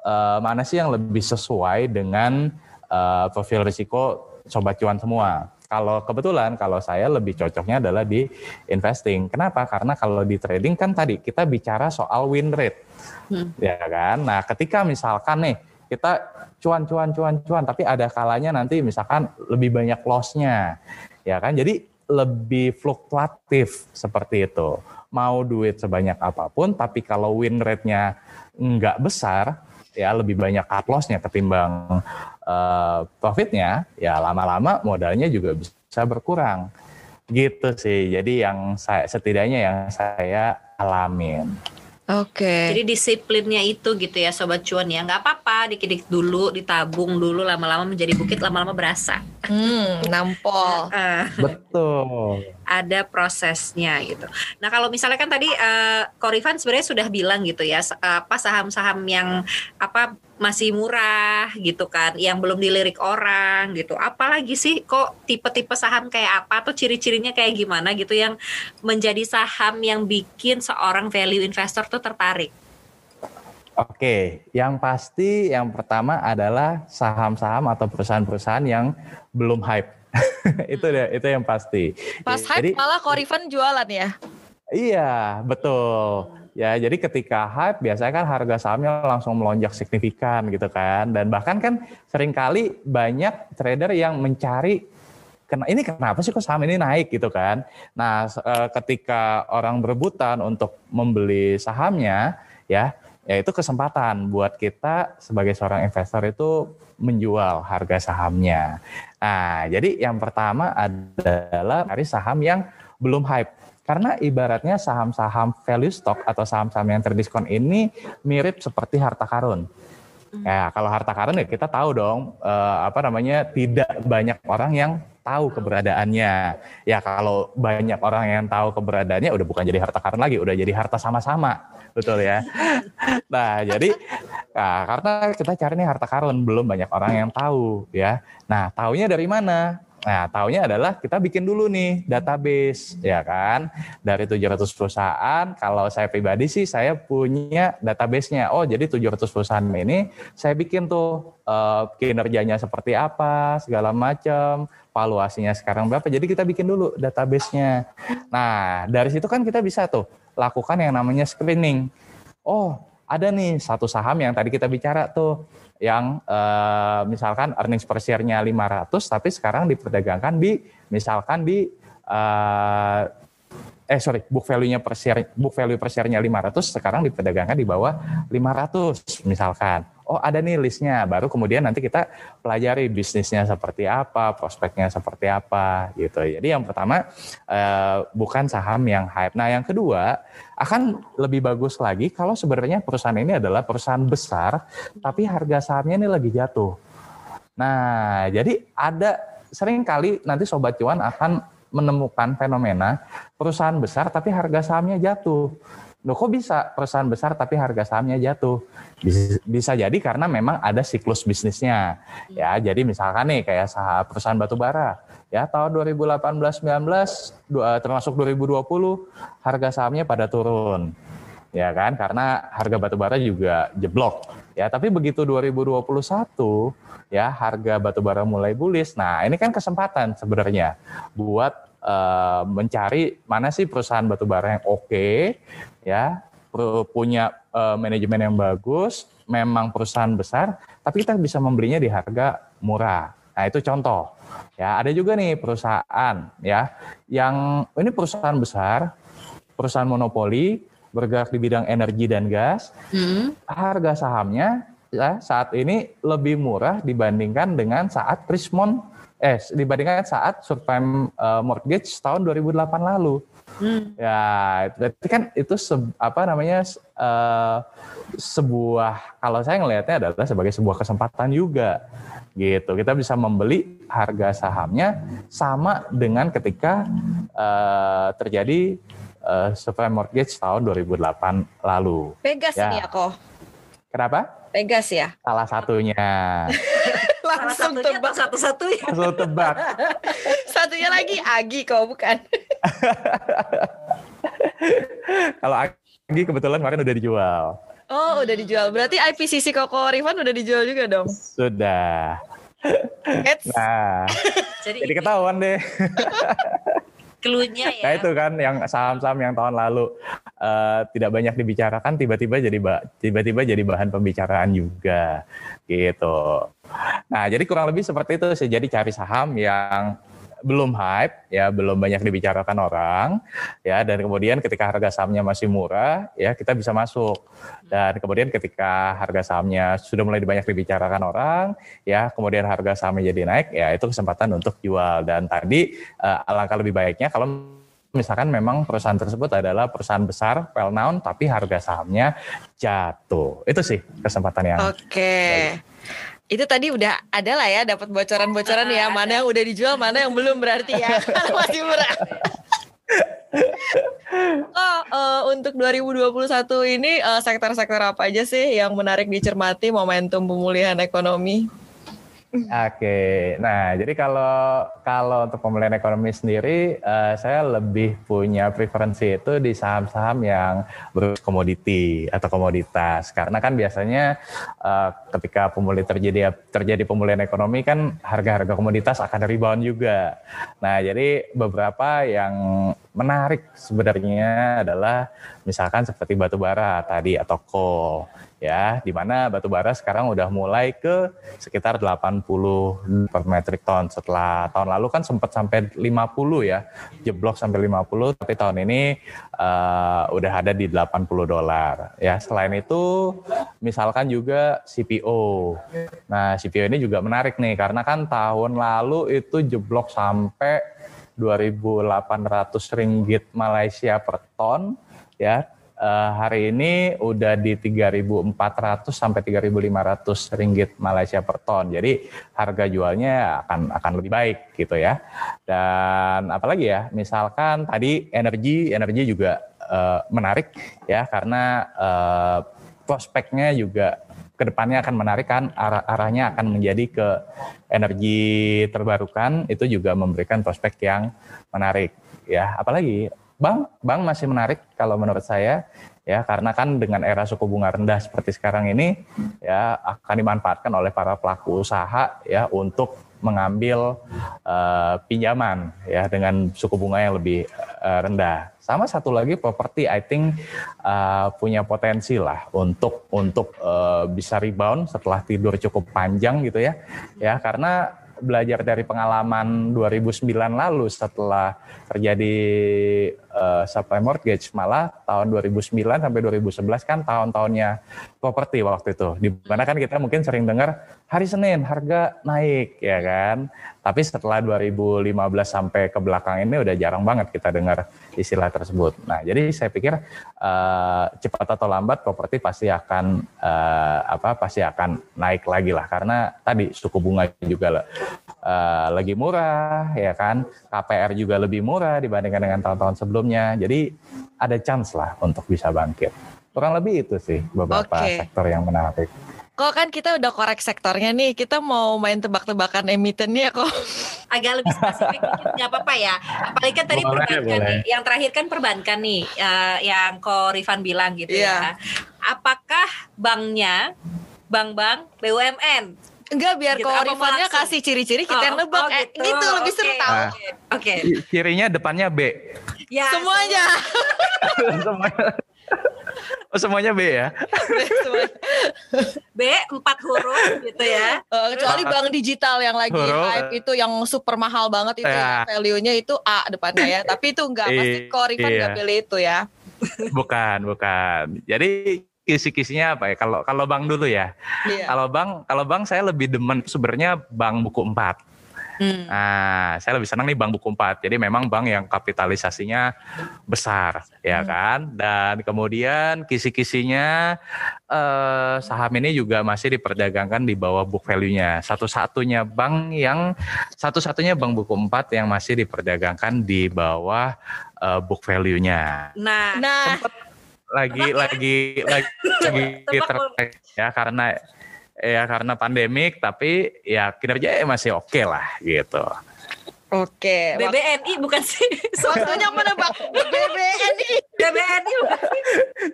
uh, mana sih yang lebih sesuai dengan uh, profil risiko sobat cuan semua. Kalau kebetulan kalau saya lebih cocoknya adalah di investing. Kenapa? Karena kalau di trading kan tadi kita bicara soal win rate. Hmm. Ya kan? Nah, ketika misalkan nih kita cuan cuan cuan cuan tapi ada kalanya nanti misalkan lebih banyak lossnya. Ya kan? Jadi lebih fluktuatif seperti itu. Mau duit sebanyak apa pun tapi kalau win rate-nya nggak besar, ya lebih banyak cut loss-nya ketimbang uh, profitnya, ya lama-lama modalnya juga bisa berkurang. Gitu sih. Jadi yang saya setidaknya yang saya alamin. Oke. Okay. Jadi disiplinnya itu gitu ya sobat cuan ya. Nggak apa-apa dikit-dikit dulu, ditabung dulu, lama-lama menjadi bukit, lama-lama berasa. Hmm, nampol. Betul. Ada prosesnya gitu. Nah kalau misalnya kan tadi uh, Korifan sebenarnya sudah bilang gitu ya, apa saham-saham yang apa masih murah gitu kan, yang belum dilirik orang gitu. Apalagi sih kok tipe-tipe saham kayak apa atau ciri-cirinya kayak gimana gitu yang menjadi saham yang bikin seorang value investor tuh tertarik? Oke, yang pasti yang pertama adalah saham-saham atau perusahaan-perusahaan yang belum hype. itu deh, itu yang pasti. Pas hype Jadi, malah Korifan jualan ya? Iya, betul. Ya, jadi ketika hype biasanya kan harga sahamnya langsung melonjak signifikan gitu kan. Dan bahkan kan sering kali banyak trader yang mencari ini kenapa sih kok saham ini naik gitu kan. Nah, eh, ketika orang berebutan untuk membeli sahamnya ya, ya itu kesempatan buat kita sebagai seorang investor itu menjual harga sahamnya. Nah, jadi yang pertama adalah dari saham yang belum hype karena ibaratnya saham-saham value stock atau saham-saham yang terdiskon ini mirip seperti harta karun. Hmm. Ya, kalau harta karun ya kita tahu dong eh, apa namanya tidak banyak orang yang tahu keberadaannya. Ya kalau banyak orang yang tahu keberadaannya udah bukan jadi harta karun lagi, udah jadi harta sama-sama. Betul ya. Nah, jadi nah, karena kita cari nih harta karun belum banyak orang yang tahu ya. Nah, taunya dari mana? Nah, taunya adalah kita bikin dulu nih database, ya kan? Dari 700 perusahaan, kalau saya pribadi sih saya punya database-nya. Oh, jadi 700 perusahaan ini saya bikin tuh uh, kinerjanya seperti apa, segala macam, valuasinya sekarang berapa. Jadi kita bikin dulu database-nya. Nah, dari situ kan kita bisa tuh lakukan yang namanya screening. Oh, ada nih satu saham yang tadi kita bicara tuh yang uh, misalkan earnings per share-nya 500 tapi sekarang diperdagangkan di misalkan di uh, eh sorry book value-nya per share book value per share-nya 500 sekarang diperdagangkan di bawah 500 misalkan. Oh ada nih listnya. Baru kemudian nanti kita pelajari bisnisnya seperti apa prospeknya seperti apa gitu. Jadi yang pertama eh, bukan saham yang hype. Nah yang kedua akan lebih bagus lagi kalau sebenarnya perusahaan ini adalah perusahaan besar tapi harga sahamnya ini lagi jatuh. Nah jadi ada sering kali nanti sobat cuan akan menemukan fenomena perusahaan besar tapi harga sahamnya jatuh Loh kok bisa perusahaan besar tapi harga sahamnya jatuh? Bisa, bisa jadi karena memang ada siklus bisnisnya. Ya, jadi misalkan nih kayak saham perusahaan batu bara, ya tahun 2018 19 termasuk 2020 harga sahamnya pada turun. Ya kan? Karena harga batu bara juga jeblok. Ya, tapi begitu 2021 ya harga batu bara mulai bullish. Nah, ini kan kesempatan sebenarnya buat uh, mencari mana sih perusahaan batubara yang oke okay, ya punya uh, manajemen yang bagus, memang perusahaan besar, tapi kita bisa membelinya di harga murah. Nah, itu contoh. Ya, ada juga nih perusahaan ya yang ini perusahaan besar, perusahaan monopoli bergerak di bidang energi dan gas. Hmm. Harga sahamnya ya saat ini lebih murah dibandingkan dengan saat Prismon eh dibandingkan saat subprime uh, mortgage tahun 2008 lalu. Hmm. Ya, berarti kan itu se, apa namanya uh, sebuah kalau saya ngelihatnya adalah sebagai sebuah kesempatan juga gitu. Kita bisa membeli harga sahamnya sama dengan ketika uh, terjadi uh, subprime mortgage tahun 2008 lalu. Pegas ya. nih aku. Kenapa? Pegas ya. Salah satunya. langsung tebak satu-satunya. Langsung tebak. Satunya lagi Agi kok bukan. Kalau Agi kebetulan kemarin udah dijual. Oh, udah dijual. Berarti IPCC Koko Rifan udah dijual juga dong? Sudah. Nah, jadi, jadi ketahuan deh. Klunya ya. Nah itu kan yang saham-saham yang tahun lalu uh, tidak banyak dibicarakan, tiba-tiba jadi tiba-tiba jadi bahan pembicaraan juga, gitu. Nah jadi kurang lebih seperti itu sih. Jadi cari saham yang belum hype ya, belum banyak dibicarakan orang ya dan kemudian ketika harga sahamnya masih murah ya kita bisa masuk. Dan kemudian ketika harga sahamnya sudah mulai banyak dibicarakan orang ya, kemudian harga sahamnya jadi naik ya itu kesempatan untuk jual dan tadi uh, alangkah lebih baiknya kalau misalkan memang perusahaan tersebut adalah perusahaan besar, well known, tapi harga sahamnya jatuh. Itu sih kesempatan yang. Oke. Okay. Itu tadi udah ada lah ya, dapat bocoran-bocoran ya, mana yang udah dijual, mana yang belum berarti ya, masih murah. oh, uh, untuk 2021 ini sektor sektor-sektor apa aja sih yang menarik dicermati momentum pemulihan ekonomi? Oke, nah jadi kalau kalau untuk pemulihan ekonomi sendiri, uh, saya lebih punya preferensi itu di saham-saham yang berkomoditi atau komoditas, karena kan biasanya uh, ketika pemulihan terjadi terjadi pemulihan ekonomi kan harga-harga komoditas akan rebound juga. Nah jadi beberapa yang menarik sebenarnya adalah misalkan seperti batu bara tadi atau coal ya di mana batu bara sekarang udah mulai ke sekitar 80 per metric ton. Setelah tahun lalu kan sempat sampai 50 ya jeblok sampai 50 tapi tahun ini uh, udah ada di 80 dolar. Ya selain itu misalkan juga CPO nah CPO ini juga menarik nih karena kan tahun lalu itu jeblok sampai 2.800 ringgit Malaysia per ton ya uh, hari ini udah di 3.400 sampai 3.500 ringgit Malaysia per ton. Jadi harga jualnya akan akan lebih baik gitu ya. Dan apalagi ya, misalkan tadi energi energi juga uh, menarik ya karena uh, prospeknya juga ke depannya akan menarik kan arah arahnya akan menjadi ke energi terbarukan itu juga memberikan prospek yang menarik ya apalagi Bank, bank masih menarik kalau menurut saya ya karena kan dengan era suku bunga rendah seperti sekarang ini ya akan dimanfaatkan oleh para pelaku usaha ya untuk mengambil uh, pinjaman ya dengan suku bunga yang lebih uh, rendah. Sama satu lagi properti I think uh, punya potensi lah untuk untuk uh, bisa rebound setelah tidur cukup panjang gitu ya. Ya karena belajar dari pengalaman 2009 lalu setelah terjadi uh, subprime mortgage malah tahun 2009 sampai 2011 kan tahun-tahunnya properti waktu itu. Di mana kan kita mungkin sering dengar hari Senin harga naik ya kan? Tapi setelah 2015 sampai ke belakang ini udah jarang banget kita dengar istilah tersebut. Nah, jadi saya pikir uh, cepat atau lambat properti pasti akan uh, apa pasti akan naik lagi lah karena tadi suku bunga juga uh, lagi murah ya kan, KPR juga lebih murah dibandingkan dengan tahun-tahun sebelumnya. Jadi ada chance lah untuk bisa bangkit. Kurang lebih itu sih beberapa okay. sektor yang menarik. Kok kan kita udah korek sektornya nih, kita mau main tebak-tebakan emitennya kok. Agak lebih spesifik dikit nggak apa-apa ya. Apalagi kan tadi boleh, perbankan boleh. nih, yang terakhir kan perbankan nih, uh, yang Ko Rifan bilang gitu yeah. ya. Apakah banknya bank-bank BUMN? Enggak biar gitu, kalau Rifannya kasih ciri-ciri kita oh, nebak. Oh, eh, gitu. Eh, gitu lebih okay. seru tahu. Oke. Okay. Cirinya depannya B. Ya, semuanya. semuanya. Oh semuanya B ya? B empat huruf gitu ya. Uh, kecuali bank digital yang lagi huruf. hype itu yang super mahal banget itu ya. value-nya itu A depannya ya. Tapi itu enggak pasti Korifan iya. enggak pilih itu ya. Bukan, bukan. Jadi kisi-kisinya apa ya? Kalau kalau bank dulu ya. Iya. Kalau bank kalau bank saya lebih demen sebenarnya bank buku empat. Hmm. Nah, saya lebih senang nih bank buku 4. Jadi memang bank yang kapitalisasinya besar, ya hmm. kan? Dan kemudian kisi-kisinya eh, saham ini juga masih diperdagangkan di bawah book value-nya. Satu-satunya bank yang satu-satunya bank buku 4 yang masih diperdagangkan di bawah eh, book value-nya. Nah, nah lagi lagi lagi lagi ter ya karena ya karena pandemik tapi ya kinerja masih oke okay lah gitu. Oke. BBNI bukan sih. Waktunya menebak BBNI. BBNI.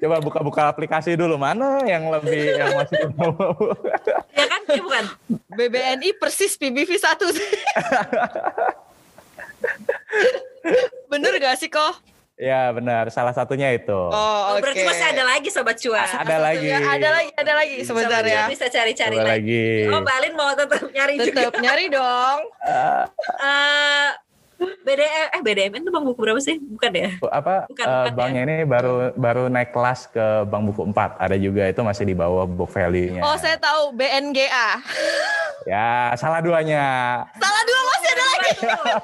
Coba buka-buka aplikasi dulu mana yang lebih yang masih Ya kan, ya bukan. BBNI persis PBV satu. Bener gak sih kok? Ya benar, salah satunya itu. Oh, oh okay. berarti masih ada lagi sobat cuan. Ada lagi. ada lagi, ada lagi sebentar ya. Bisa cari-cari lagi. lagi. Oh, Balin mau tetap nyari tetap juga. nyari dong. Uh, uh, BDM eh BDMN itu bank buku berapa sih? Bukan ya? Apa Bukan, uh, bukan banknya ini baru baru naik kelas ke bank buku 4. Ada juga itu masih di bawah book value-nya. Oh, saya tahu BNGA. Ya, salah duanya. Salah dua masih ada lagi.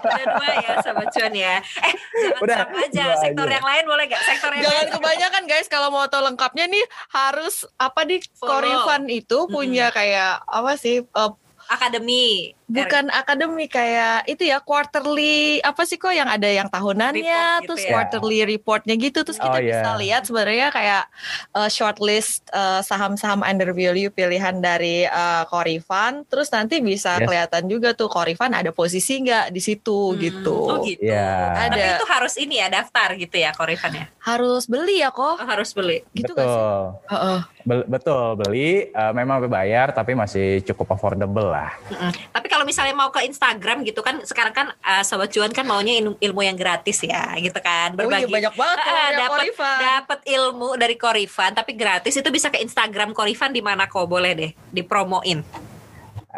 Ada dua ya sama cuan ya. Eh, jangan Udah, sama aja. dua Sektor aja. yang lain boleh gak? Sektor yang Jangan lain. kebanyakan guys kalau mau tahu lengkapnya nih harus apa di. Korifan itu punya kayak apa sih eh, Akademi. Bukan akademi kayak itu ya quarterly apa sih kok yang ada yang tahunannya Report gitu terus ya. quarterly reportnya gitu terus kita Oh, iya. bisa lihat sebenarnya kayak uh, shortlist uh, saham-saham under value pilihan dari uh, Korifan terus nanti bisa Yes. kelihatan juga tuh Korifan ada posisi nggak di situ Hmm, gitu Oh gitu. Iya. Tapi Ada. itu harus ini ya daftar gitu ya Korifan ya. harus beli ya kok Oh, harus beli. gitu gak sih? betul. Heeh. Be- betul, beli uh, memang berbayar tapi masih cukup affordable lah. Mm-mm. Tapi kalau misalnya mau ke Instagram gitu kan sekarang kan uh, sobat cuan kan maunya il- ilmu yang gratis ya gitu kan. Oh iya berbagi. banyak banget kalau yang dapat dapat ilmu dari Korifan tapi gratis itu bisa ke Instagram Korifan di mana kok boleh deh dipromoin.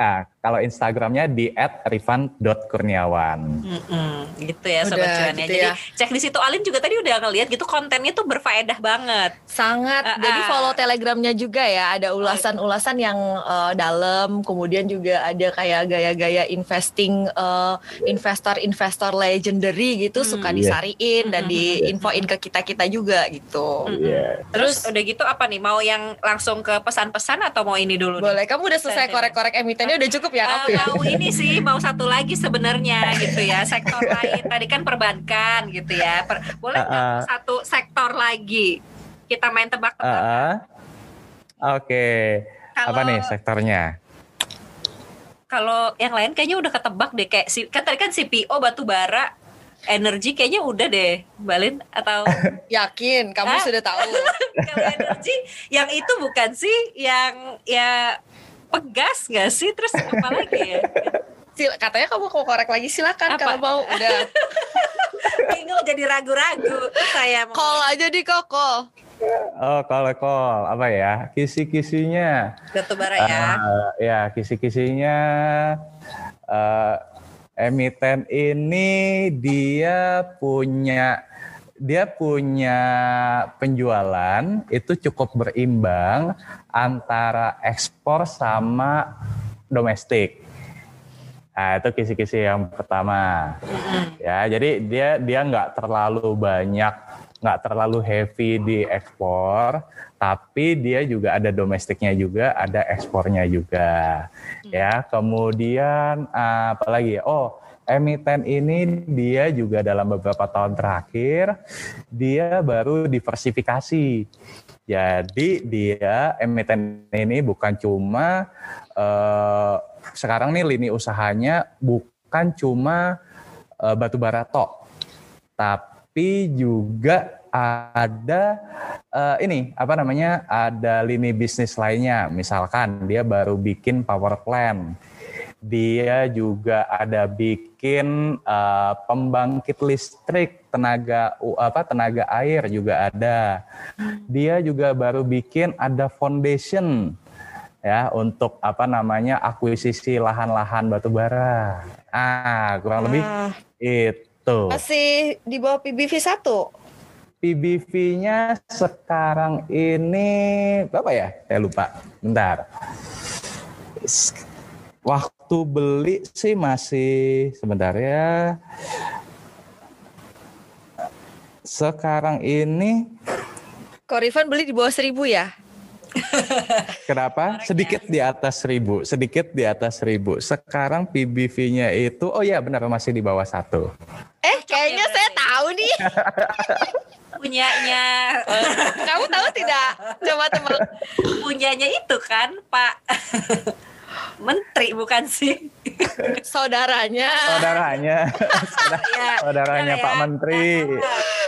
Ah, kalau Instagramnya di @rifan.kurniawan. Mm-mm, gitu ya sobat Udah, cuan ya. gitu Jadi ya. cek di situ Alin juga tadi udah ngeliat gitu kontennya tuh berfaedah banget. Sangat. Ah, Jadi ah. follow telegramnya juga ya. Ada ulasan-ulasan yang eh, dalam. Kemudian juga ada kayak gaya-gaya investing eh, investor-investor legendary gitu Hmm. suka Iya. disariin dan Hmm. diinfoin ke kita kita juga gitu. Mm-mm. Iya. Terus udah gitu apa nih? Mau yang langsung ke pesan-pesan atau mau ini dulu? nih? Boleh. Kamu udah selesai korek-korek emitennya udah cukup ya ya? mau ini sih mau satu lagi sebenarnya gitu ya sektor lain tadi kan perbankan gitu ya Per- boleh nggak Ah, ah. satu sektor lagi kita main tebak-tebakan ah. Oke. Apa Kalau- nih sektornya? kalau yang lain kayaknya udah ketebak deh kayak si kan tadi kan CPO batu bara energi kayaknya udah deh Balin atau Yakin kamu Ah. sudah tahu. kalau energi yang itu bukan sih yang ya pegas nggak sih terus apa lagi ya Sil- katanya kamu mau korek lagi silakan Apa? kalau mau udah bingung jadi ragu-ragu saya mau call aja di kok call. Oh, kalau call apa ya? Kisi-kisinya. batu bara ya Eh, ya, kisi-kisinya eh, emiten ini dia punya dia punya penjualan itu cukup berimbang antara ekspor sama domestik. Nah, itu kisi-kisi yang pertama. Ya, jadi dia dia nggak terlalu banyak, nggak terlalu heavy di ekspor, tapi dia juga ada domestiknya juga, ada ekspornya juga. Ya, kemudian ah, apa lagi? Oh, emiten ini dia juga dalam beberapa tahun terakhir dia baru diversifikasi. Jadi dia emiten ini bukan cuma eh, sekarang nih lini usahanya bukan cuma eh, batu bara tok, tapi juga ada eh, ini apa namanya ada lini bisnis lainnya. Misalkan dia baru bikin power plant, dia juga ada bikin eh, pembangkit listrik tenaga u- apa tenaga air juga ada. Dia juga baru bikin ada foundation ya untuk apa namanya akuisisi lahan-lahan batu bara. Ah, kurang lebih Ah, itu. masih di bawah PBV 1. PBV-nya sekarang ini berapa ya? Saya lupa. Bentar. S- Waktu beli sih masih sebentar ya. Sekarang ini Korifan beli di bawah 1000 ya? kenapa? Sedikit di atas seribu, sedikit di atas seribu. Sekarang PBV-nya itu, oh ya benar masih di bawah satu. Eh, kayaknya saya tahu nih. punyanya Kamu tahu tidak? Coba tebak. punyanya itu kan Pak Menteri bukan sih Saudaranya. Saudaranya, ya, saudaranya ya, Pak ya. Menteri,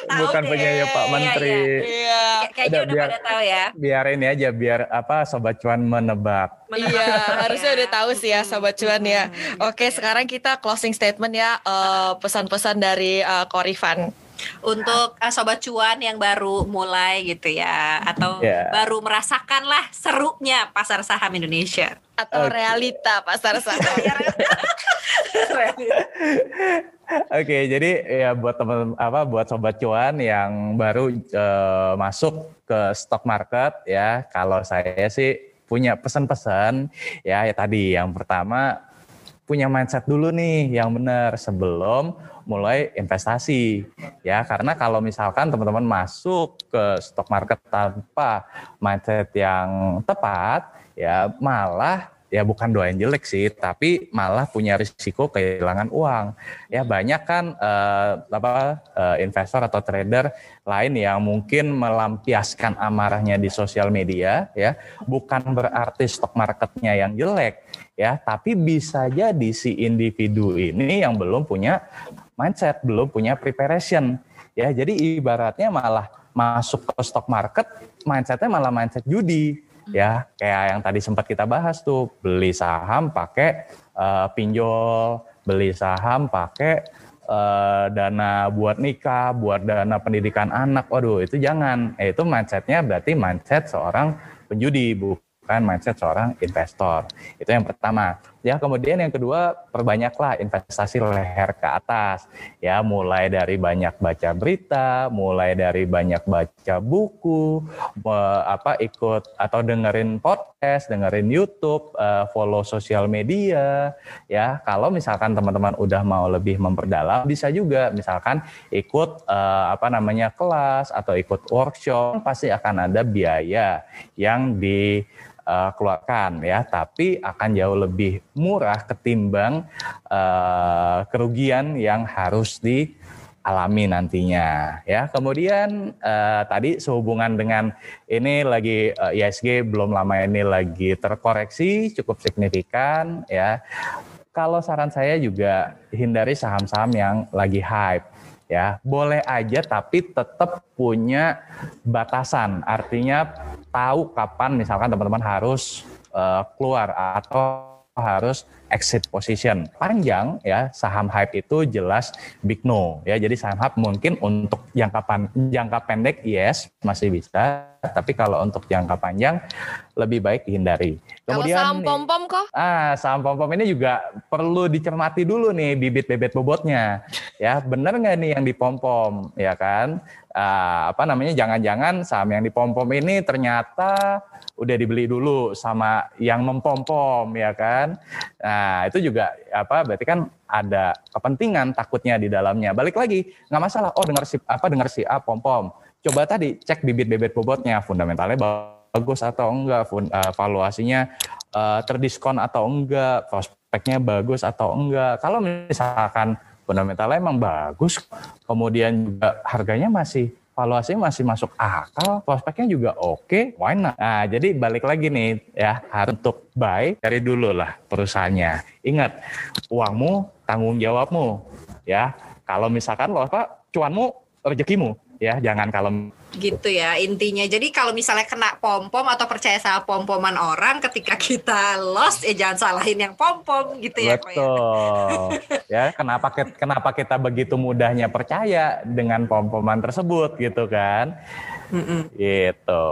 Tahu bukan deh. punyanya Pak Iya, Menteri. Iya. Kay- kayaknya Udah, udah biar- pada tahu ya Biar ini aja, biar apa Sobat Cuan menebak. Iya, harusnya udah tahu sih ya Sobat Cuan ya. Oke, sekarang kita closing statement ya eh, pesan-pesan dari eh, Korifan. Untuk uh, sobat cuan yang baru mulai gitu ya atau Ya. baru merasakan lah serunya pasar saham Indonesia Atau Oke. realita pasar saham. Oke, jadi ya buat teman apa buat sobat cuan yang baru uh, masuk ke stock market ya, kalau saya sih punya pesan-pesan ya, ya tadi yang pertama punya mindset dulu nih yang benar sebelum mulai investasi ya. Karena kalau misalkan teman-teman masuk ke stock market tanpa mindset yang tepat ya malah ya bukan doa yang jelek sih, tapi malah punya risiko kehilangan uang. Ya banyak kan uh, apa uh, investor atau trader lain yang mungkin melampiaskan amarahnya di sosial media ya, bukan berarti stok marketnya yang jelek ya, tapi bisa jadi si individu ini yang belum punya mindset, belum punya preparation. Ya, jadi ibaratnya malah masuk ke stock market, mindsetnya malah mindset judi. Ya kayak yang tadi sempat kita bahas tuh beli saham pakai uh, pinjol beli saham pakai uh, dana buat nikah buat dana pendidikan anak. Waduh itu jangan. Eh, itu mindsetnya berarti mindset seorang penjudi bukan mindset seorang investor. Itu yang pertama Ya, kemudian yang kedua, perbanyaklah investasi leher ke atas. Ya, mulai dari banyak baca berita, mulai dari banyak baca buku, apa ikut atau dengerin podcast, dengerin YouTube, uh, follow sosial media. Ya, kalau misalkan teman-teman udah mau lebih memperdalam, bisa juga misalkan ikut uh, apa namanya kelas atau ikut workshop, pasti akan ada biaya yang di uh, keluarkan ya, tapi akan jauh lebih murah ketimbang uh, kerugian yang harus dialami nantinya ya. Kemudian uh, tadi sehubungan dengan ini lagi uh, ISG belum lama ini lagi terkoreksi cukup signifikan ya. Kalau saran saya juga hindari saham-saham yang lagi hype ya. Boleh aja tapi tetap punya batasan. Artinya tahu kapan misalkan teman-teman harus uh, keluar atau harus exit position. Panjang ya saham hype itu jelas big no ya. Jadi saham hype mungkin untuk jangka pan, jangka pendek yes masih bisa, tapi kalau untuk jangka panjang lebih baik dihindari. Kemudian kalau saham pom-pom kok? Ah, saham pom-pom ini juga perlu dicermati dulu nih bibit-bibit bobotnya. Ya, benar nggak nih yang dipom-pom ya kan? Ah, apa namanya jangan-jangan saham yang dipom-pom ini ternyata udah dibeli dulu sama yang mempom-pom ya kan. Nah, itu juga apa berarti kan ada kepentingan takutnya di dalamnya. Balik lagi, nggak masalah. Oh, dengar si apa dengar si A pom-pom. Coba tadi cek bibit-bibit bobotnya, fundamentalnya bagus atau enggak, uh, valuasinya uh, terdiskon atau enggak, prospeknya bagus atau enggak. Kalau misalkan fundamentalnya emang bagus, kemudian juga harganya masih valuasinya masih masuk akal, prospeknya juga oke, okay, why not? Nah, jadi balik lagi nih ya, harus untuk buy dari dulu lah perusahaannya. Ingat, uangmu tanggung jawabmu ya. Kalau misalkan lo apa, cuanmu rezekimu ya, jangan kalau gitu ya intinya. Jadi kalau misalnya kena pom pom atau percaya sama pom poman orang, ketika kita lost, eh jangan salahin yang pom pom gitu ya. ya. Betul. ya kenapa kenapa kita begitu mudahnya percaya dengan pom poman tersebut gitu kan? Mm -mm. Gitu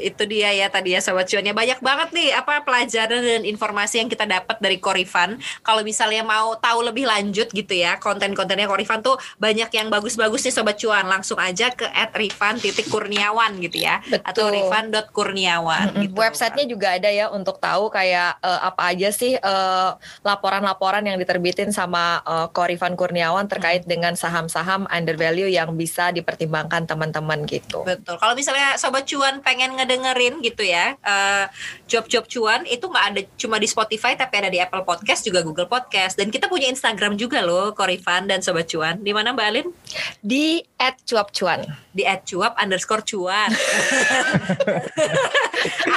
itu dia ya tadi ya sobat cuannya banyak banget nih apa pelajaran dan informasi yang kita dapat dari Korifan kalau misalnya mau tahu lebih lanjut gitu ya konten-kontennya Korifan tuh banyak yang bagus-bagus nih sobat cuan langsung aja ke @rifan titik kurniawan gitu ya Betul. atau rifan.kurniawan mm -hmm. gitu. websitenya juga ada ya untuk tahu kayak uh, apa aja sih eh, laporan-laporan yang diterbitin sama uh, Korifan Kurniawan terkait dengan saham-saham under value yang bisa dipertimbangkan teman-teman gitu. Betul. Kalau misalnya sobat cuan pengen ngedengerin gitu ya uh, job-job cuan itu nggak ada cuma di Spotify tapi ada di Apple Podcast juga Google Podcast. Dan kita punya Instagram juga loh Korifan dan Sobat Cuan. Di mana Mbak Alin? Di @cuap_cuan. Di @cuap underscore cuan.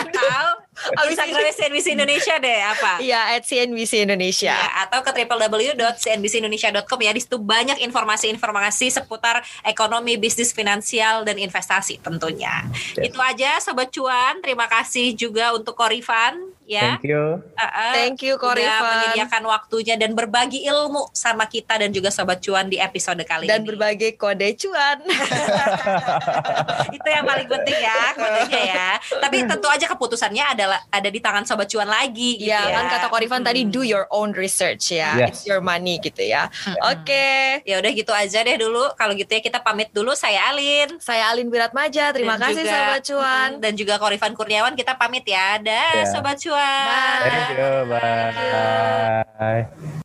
Atau Abis Instagram CNBC Indonesia deh apa? Iya, at CNBC Indonesia. Ya, atau ke www.cnbcindonesia.com ya. Di situ banyak informasi-informasi seputar ekonomi, bisnis, finansial, dan investasi tentunya. Yes. Itu aja Sobat Cuan. Terima kasih juga untuk Korifan ya. Thank you. Uh, uh, Thank you Korifan. menyediakan waktunya dan berbagi ilmu sama kita dan juga sobat cuan di episode kali Dan ini. berbagai kode cuan. Itu yang paling penting ya kodenya ya. Tapi tentu aja keputusannya adalah ada di tangan sobat cuan lagi gitu ya, ya. kan kata Korifan tadi Hmm. do your own research ya. Yes. It's your money gitu ya. Hmm. Oke. Ya udah gitu aja deh dulu. Kalau gitu ya kita pamit dulu. Saya Alin. Saya Alin Wiratmaja. Terima Dan kasih juga- Sobat Cuan. Mm, Dan juga Korifan Kurniawan kita pamit ya. Dah Ya. sobat cuan. Bye. Thank you. Bye.